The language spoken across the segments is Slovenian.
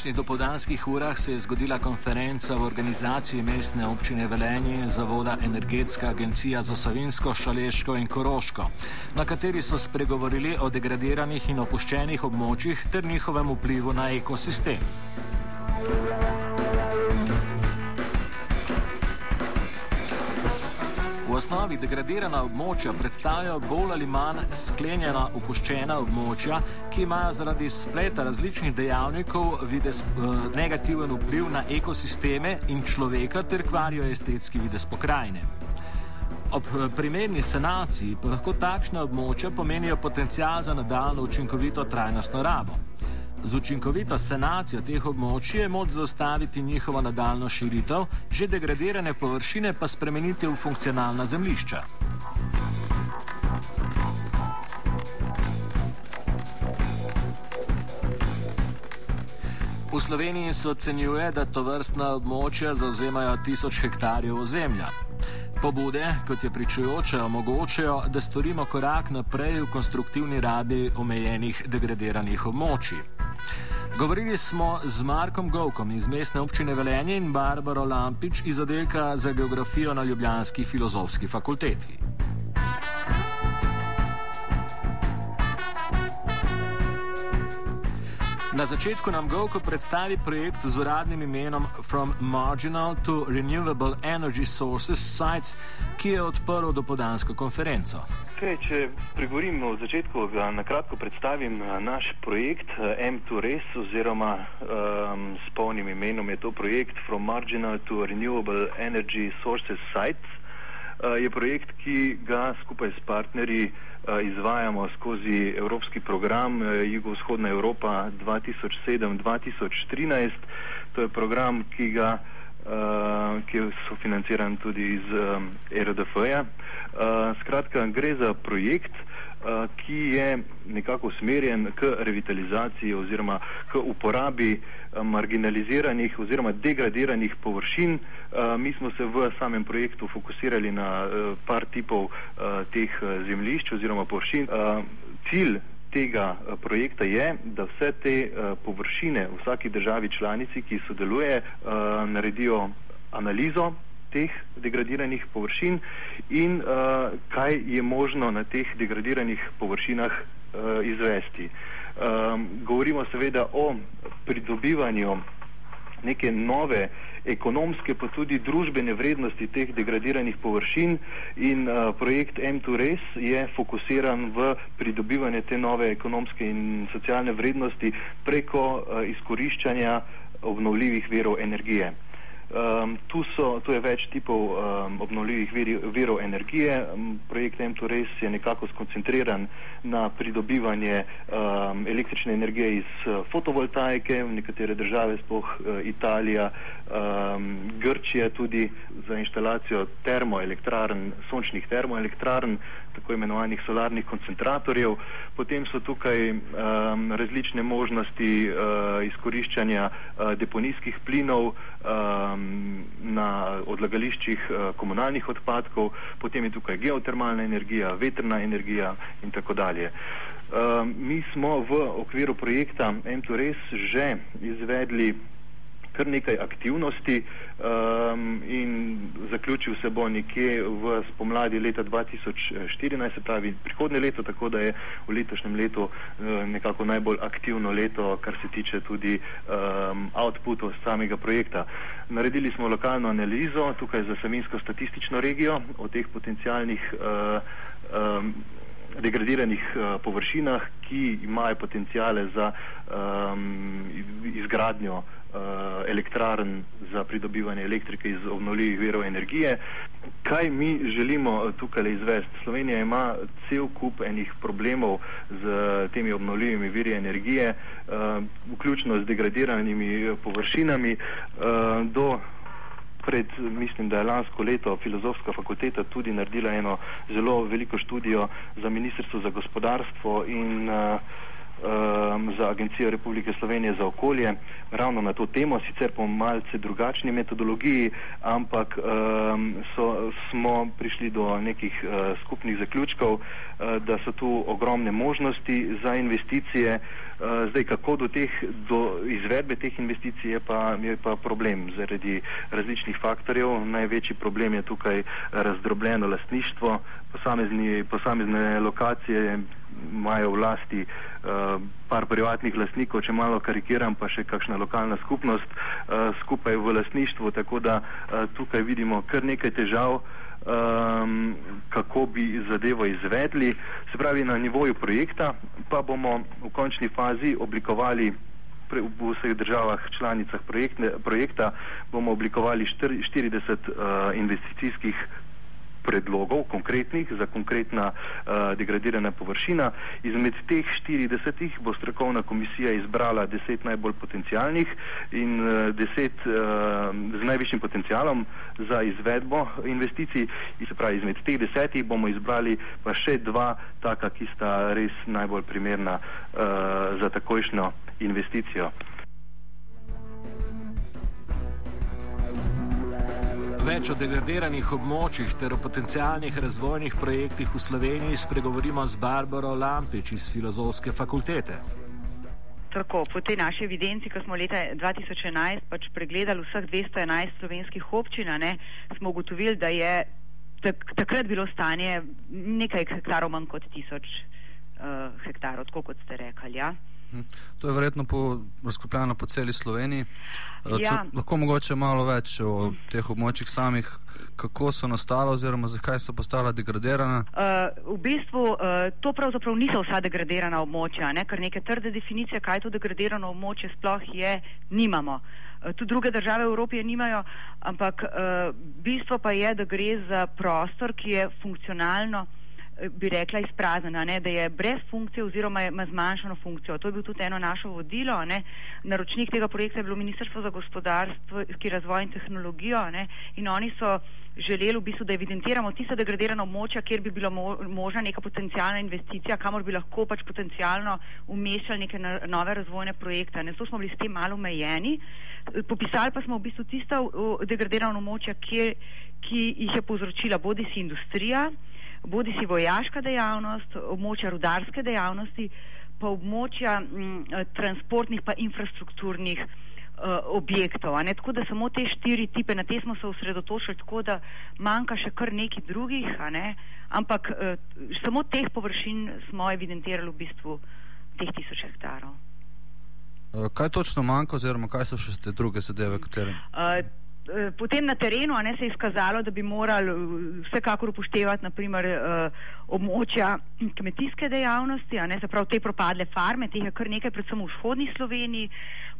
Današnjih dopoldanskih urah se je zgodila konferenca v organizaciji mestne občine Velenje in Zavoda Energetska agencija za Savinsko, Šaleško in Koroško, na kateri so spregovorili o degradiranih in opuščenih območjih ter njihovem vplivu na ekosistem. V osnovi degradirana območja predstavljajo bolj ali manj sklenjena, opuščena območja, ki imajo zaradi spleta različnih dejavnikov vides, eh, negativen vpliv na ekosisteme in človeka ter kvarijo estetski vides pokrajine. Ob eh, primerni sanaciji pa lahko takšne območja pomenijo potencial za nadaljno učinkovito trajnostno rabo. Z učinkovito sanacijo teh območij je moč zaustaviti njihovo nadaljno širitev, že degradirane površine pa spremeniti v funkcionalna zemljišča. V Sloveniji se ocenjuje, da to vrstna območja zauzemajo tisoč hektarjev ozemlja. Pobude, kot je pričujoče, omogočajo, da storimo korak naprej v konstruktivni rabi omejenih degradiranih območij. Govorili smo z Markom Govkom iz mestne občine Velenje in Barbaro Lampič iz oddelka za geografijo na Ljubljanski filozofski fakulteti. Na začetku nam Govko predstavi projekt z uradnim imenom From Marginal to Renewable Energy Sources Sites, ki je odprl dopodansko konferenco. Okay, če pregovorim o začetku, ga na kratko predstavim eh, naš projekt eh, M2RES oziroma um, s polnim imenom je to projekt From Marginal to Renewable Energy Sources Sites. Uh, je projekt, ki ga skupaj s partnerji uh, Eh, izvajamo skozi evropski program eh, Jugovzhodna Evropa 2007-2013. To je program, ki, ga, eh, ki je sofinanciran tudi iz RDF-ja. Skratka, gre za projekt, Eh, ki je nekako usmerjen k revitalizaciji oziroma k uporabi eh, marginaliziranih oziroma degradiranih površin. Eh, mi smo se v samem projektu fokusirali na par tipov teh zemljišč oziroma površin. Cilj tega projekta je, da vse te površine v vsaki državi članici, ki sodeluje, naredijo analizo teh degradiranih površin in uh, kaj je možno na teh degradiranih površinah uh, izvesti. Um, govorimo seveda o pridobivanju neke nove ekonomske, pa tudi družbene vrednosti teh degradiranih površin in uh, projekt M2RES je fokusiran v pridobivanje te nove ekonomske in socialne vrednosti preko uh, izkoriščanja obnovljivih verov energije. Um, tu, so, tu je več tipov um, obnovljivih virov energije. Um, projekt M2RES je nekako skoncentriran na pridobivanje um, električne energije iz uh, fotovoltaike, nekatere države, spoh uh, Italija, um, Grčija tudi za inštalacijo termoelektrarn, sončnih termoelektrarn, tako imenovanih solarnih koncentratorjev. Potem so tukaj um, različne možnosti uh, izkoriščanja uh, deponijskih plinov, um, Um, na odlagališčih uh, komunalnih odpadkov, potem je tukaj geotermalna energija, vetrna energija in tako dalje. Um, mi smo v okviru projekta M2RES že izvedli kar nekaj aktivnosti um, in zaključil se bo nekje v spomladi leta 2014, se pravi prihodne leto, tako da je v letošnjem letu uh, nekako najbolj aktivno leto, kar se tiče tudi um, outputov samega projekta. Naredili smo lokalno analizo tukaj za Savinsko statistično regijo o teh potencijalnih uh, um, degradiranih uh, površinah, ki imajo potencijale za um, izgradnjo uh, elektrarn za pridobivanje elektrike iz obnovljivih verov energije. Kaj mi želimo tukaj izvesti? Slovenija ima cel kup enih problemov z temi obnovljivimi viri energije, uh, vključno z degradiranimi površinami uh, do pred, mislim, da je lansko leto filozofska fakulteta tudi naredila eno zelo veliko študijo za Ministrstvo za gospodarstvo in uh, um, za Agencijo Republike Slovenije za okolje ravno na to temo, sicer po malce drugačni metodologiji, ampak um, so, smo prišli do nekih uh, skupnih zaključkov, uh, da so tu ogromne možnosti za investicije. Uh, zdaj, kako do, teh, do izvedbe teh investicij je pa, je pa problem zaradi različnih faktorjev. Največji problem je tukaj razdrobljeno lastništvo, posamezni, posamezne lokacije imajo v lasti uh, par privatnih lastnikov, če malo karikiram, pa še kakšna lokalna skupnost uh, skupaj v lastništvu, tako da uh, tukaj vidimo kar nekaj težav, um, kako bi zadevo izvedli. Se pravi, na nivoju projekta pa bomo v končni fazi oblikovali v vseh državah članicah projektne, projekta bomo oblikovali 40 uh, investicijskih predlogov, konkretnih, za konkretna uh, degradirana površina. Izmed teh 40 bo strokovna komisija izbrala 10 najbolj potencijalnih in uh, 10 uh, z najvišjim potencijalom za izvedbo investicij. In se pravi, izmed teh 10 bomo izbrali pa še dva taka, ki sta res najbolj primerna uh, za takojšnjo investicijo. Več o degradiranih območjih ter o potencijalnih razvojnih projektih v Sloveniji spregovorimo z Barbaro Lampič iz Filozofske fakultete. Tako, po tej naši evidenci, ko smo leta 2011 pač pregledali vseh 211 slovenskih občin, ne, smo ugotovili, da je tak, takrat bilo stanje nekaj hektarov manj kot tisoč uh, hektarov, tako kot ste rekli. Ja. Hm. To je verjetno po, razkopljeno po celi Sloveniji. Eh, ja. Lahko mogoče malo več o teh območjih samih, kako so nastala oziroma zakaj so postala degradirana? Uh, v bistvu uh, to pravzaprav niso vsa degradirana območja, ne? ker neke trde definicije, kaj to degradirano območje sploh je, nimamo. Tudi druge države v Evropi je nimajo, ampak uh, bistvo pa je, da gre za prostor, ki je funkcionalno uh, bi rekla, izpraznjena, da je brez funkcije oziroma ima zmanjšano funkcijo. To je bil tudi eno naše vodilo. Ne. Naročnik tega projekta je bilo Ministrstvo za gospodarstvo, ki razvoj in tehnologijo ne, in oni so želeli v bistvu, da evidentiramo tiste degradirane območja, kjer bi bila mo možna neka potencijalna investicija, kamor bi lahko pač potencijalno umeščali neke nove razvojne projekte. Ne. Zato smo bili s tem malo omejeni. Popisali pa smo v bistvu tista degradirana območja, ki jih je povzročila bodi si industrija, bodi si vojaška dejavnost, območja rudarske dejavnosti, pa območja m, eh, transportnih pa infrastrukturnih uh, objektov. Tako da samo te štiri tipe, na te smo se osredotočili, tako da manjka še kar nekaj drugih, ampak uh, samo teh površin smo evidentirali v bistvu teh tisoč hektarov. Kaj točno manjka, oziroma kaj so še te druge zadeve, katere? Uh, potem na terenu ne, se je izkazalo, da bi morali eh, vsekakor upoštevati naprimer eh, območja kmetijske dejavnosti, ne, se pravi te propadle farme, teh je kar nekaj, predvsem v vzhodni Sloveniji,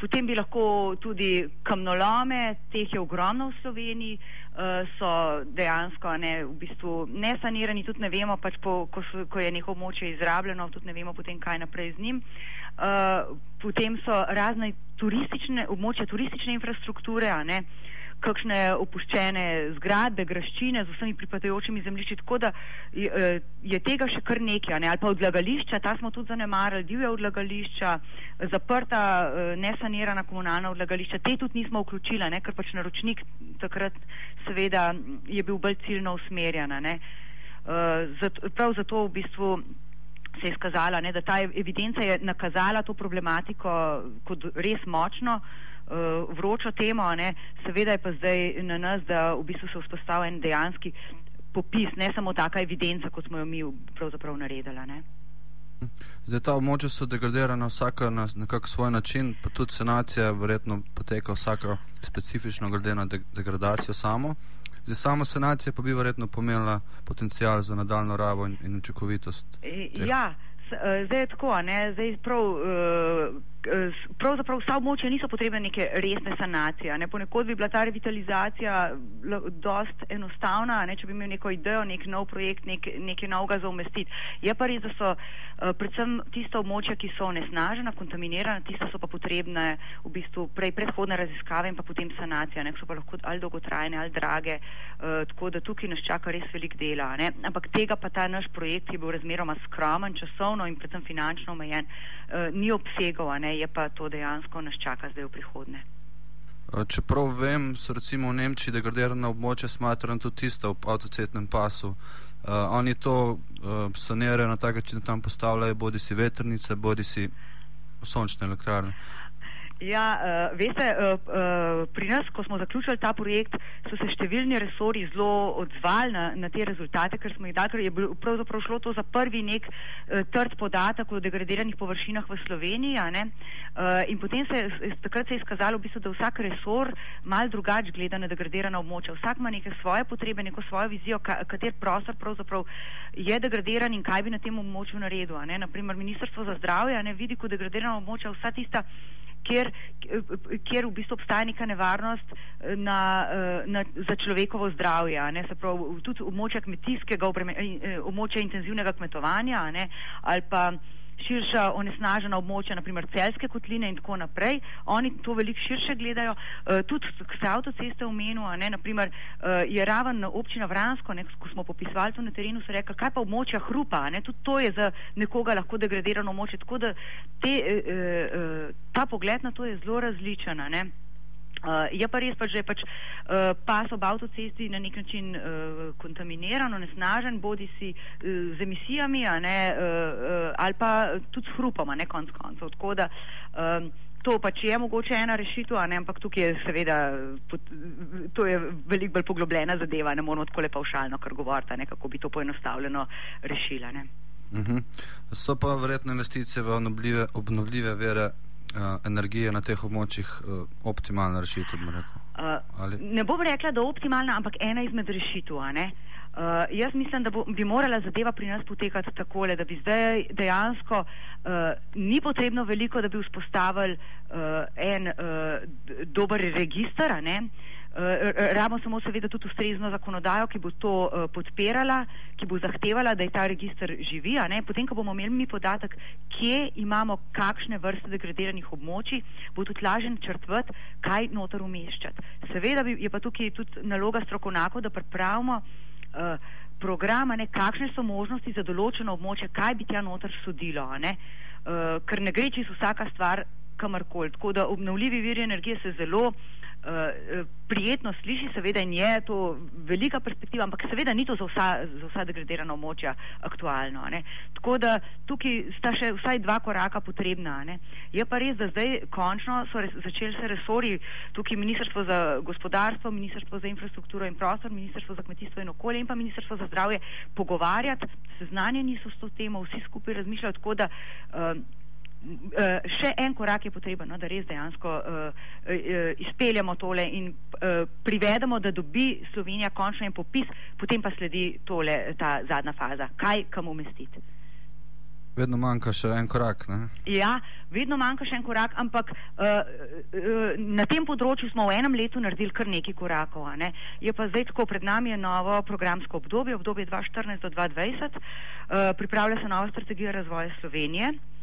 potem bi lahko tudi kamnolome, teh je ogromno v Sloveniji, so dejansko ne, v bistvu nesanirani, tudi ne vemo, pač po, ko, so, ko je neko območje izrabljeno, tudi ne vemo potem, kaj naprej z njim. Potem so razne turistične, območja turistične infrastrukture, ne, uh, kakšne opuščene zgradbe, graščine z vsemi pripadajočimi zemljišči, tako da je, eh, je tega še kar nekaj, ne? ali pa odlagališča, ta smo tudi zanemarili, divja odlagališča, zaprta, eh, nesanirana komunalna odlagališča, te tudi nismo vključili, ne? ker pač naročnik takrat seveda je bil bolj ciljno usmerjen. Uh, zato, prav zato v bistvu se je skazala, ne, da ta evidenca je nakazala to problematiko kot res močno, uh, vročo temo, ne? seveda je pa zdaj na nas, da v bistvu se vzpostavlja en dejanski popis, ne samo taka evidenca, kot smo jo mi pravzaprav naredili. Ne? Zdaj ta območja so degradirana vsaka na nekak svoj način, pa tudi sanacija verjetno poteka vsaka specifično glede na de degradacijo samo. Zdaj sama sanacija pa bi verjetno pomenila potencial za nadaljno rabo in, in učinkovitost. E, ja, Eh, zdaj je tako, ne? zdaj prav uh, pravzaprav vsa območja niso potrebne neke resne sanacije. Ne? Ponekod bi bila ta revitalizacija dost enostavna, ne? če bi imel neko idejo, nek nov projekt, nek, nekaj novega za umestiti. Je pa res, da so predvsem tista območja, ki so onesnažena, kontaminirana, tista so pa potrebne v bistvu prej predhodne raziskave in pa potem sanacija, ne? so pa lahko ali dolgotrajne ali drage, tako da tukaj nas čaka res velik dela. Ne? Ampak tega pa ta naš projekt, je bil razmeroma skromen, časovno in predvsem finančno omejen, uh, ni obsegal, je pa to dejansko nas čaka zdaj v prihodnje. Čeprav vem, so recimo v Nemčiji degradirana območja smatrana tudi tista v avtocetnem pasu. Uh, oni to uh, sanirajo na tak način, da tam postavljajo bodi si vetrnice, bodi si sončne elektrarne. Ja, uh, veste, uh, uh, pri nas, ko smo zaključili ta projekt, so se številni resori zelo odzvali na, na te rezultate, ker smo jih dali, ker je bilo pravzaprav šlo to za prvi nek uh, trd podatek o degradiranih površinah v Sloveniji. Uh, in potem se je takrat se je izkazalo, v bistvu, da vsak resor mal drugače gleda na degradirana območja. Vsak ima neke svoje potrebe, neko svojo vizijo, ka, kater prostor pravzaprav je degradiran in kaj bi na tem območju naredil. Naprimer, Ministrstvo za zdravje ne vidi kot degradirana območja vsa tista kjer, kjer v bistvu obstaja neka nevarnost eh, na, eh, na, za človekovo zdravje, ne, se pravi tudi območja kmetijskega, eh, območja intenzivnega kmetovanja ne, ali pa širša onesnažena območja, naprimer celske kotline in tako naprej. Oni to veliko širše gledajo. Uh, tudi se avtoceste omenil, ne, naprimer uh, je raven občina Vransko, ne, ko smo popisovali to na terenu, so rekli, kaj pa območja hrupa, ne, tudi to je za nekoga lahko degradirano območje. Tako da te, uh, uh, ta pogled na to je zelo različen. Uh, je pa res, pač, da je pač, uh, pas ob avtocesti na nek način uh, kontaminiran, onesnažen, bodi si uh, z emisijami ne, uh, uh, ali pa tudi s hrupom, ne konc koncev. Tako da um, to pač je mogoče ena rešitev, ampak tukaj je seveda to je veliko bolj poglobljena zadeva, ne moramo tako lepo všalno kar govoriti, kako bi to poenostavljeno rešila. Uh mhm. -huh. So pa verjetno investicije v obnovljive, obnovljive vere uh, energije na teh območjih uh, optimalna rešitev? Uh, ne bom rekla, da optimalna, ampak ena izmed rešitev. Uh, jaz mislim, da bo, bi morala zadeva pri nas potekati takole, da bi zdaj dejansko uh, ni potrebno veliko, da bi vzpostavili uh, en uh, dober registr. Uh, Uh, Rabimo samo seveda tudi ustrezno zakonodajo, ki bo to uh, podpirala, ki bo zahtevala, da je ta registr živi. Potem, ko bomo imeli mi podatek, kje imamo kakšne vrste degradiranih območij, bo tudi lažje načrtvati, kaj noter umeščati. Seveda je pa tukaj tudi naloga strokovnjakov, da pripravimo uh, program, ne, kakšne so možnosti za določeno območje, kaj bi tja noter sodilo. Ne? Uh, ker ne gre čisto vsaka stvar kamorkoli. Tako da obnovljivi viri energije se zelo uh, prijetno sliši, seveda in je to velika perspektiva, ampak seveda ni to za vsa, za vsa degradirana območja aktualno. Ne. Tako da tukaj sta še vsaj dva koraka potrebna. Ne. Je pa res, da zdaj končno so res, začeli se resori, tukaj Ministrstvo za gospodarstvo, Ministrstvo za infrastrukturo in prostor, Ministrstvo za kmetijstvo in okolje in pa Ministrstvo za zdravje pogovarjati, seznanjeni so s to temo, vsi skupaj razmišljajo tako, da uh, Uh, še en korak je potreben, no, da res dejansko uh, uh, izpeljamo tole in uh, privedemo, da dobi Slovenija končno en popis, potem pa sledi tole, ta zadnja faza, kaj kam umestiti. Vedno manjka še en korak. Ne? Ja, vedno manjka še en korak, ampak uh, uh, na tem področju smo v enem letu naredili kar nekaj korakov. Ne? Je pa zdaj tako, pred nami je novo programsko obdobje, obdobje 2014 do 2020, uh, pripravlja se nova strategija razvoja Slovenije. Uh,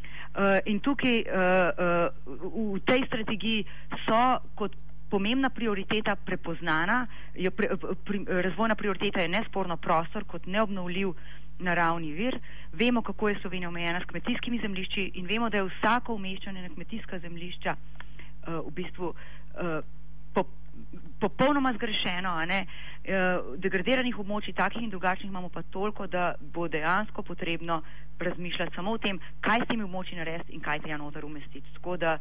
in tukaj uh, uh, v tej strategiji so kot pomembna prioriteta prepoznana, je pre, pri, razvojna prioriteta je nesporno prostor kot neobnovljiv naravni vir. Vemo, kako je Slovenija omejena s kmetijskimi zemljišči in vemo, da je vsako umeščanje na kmetijska zemljišča uh, v bistvu uh, po, popolnoma zgrešeno. Uh, degradiranih območij, takih in drugačnih, imamo pa toliko, da bo dejansko potrebno razmišljati samo o tem, kaj s temi območji narediti in kaj tega noter umestiti. Tako da,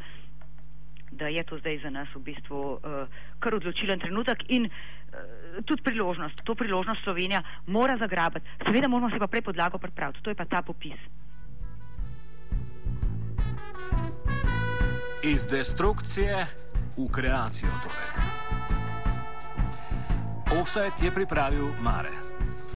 da je to zdaj za nas v bistvu uh, kar odločilen trenutek in uh, tudi priložnost. To priložnost Slovenija mora zagrabiti. Seveda moramo se pa prej podlago pripraviti. To je pa ta popis. Iz destrukcije v kreacijo. Torej. Offset je pripravil Mare.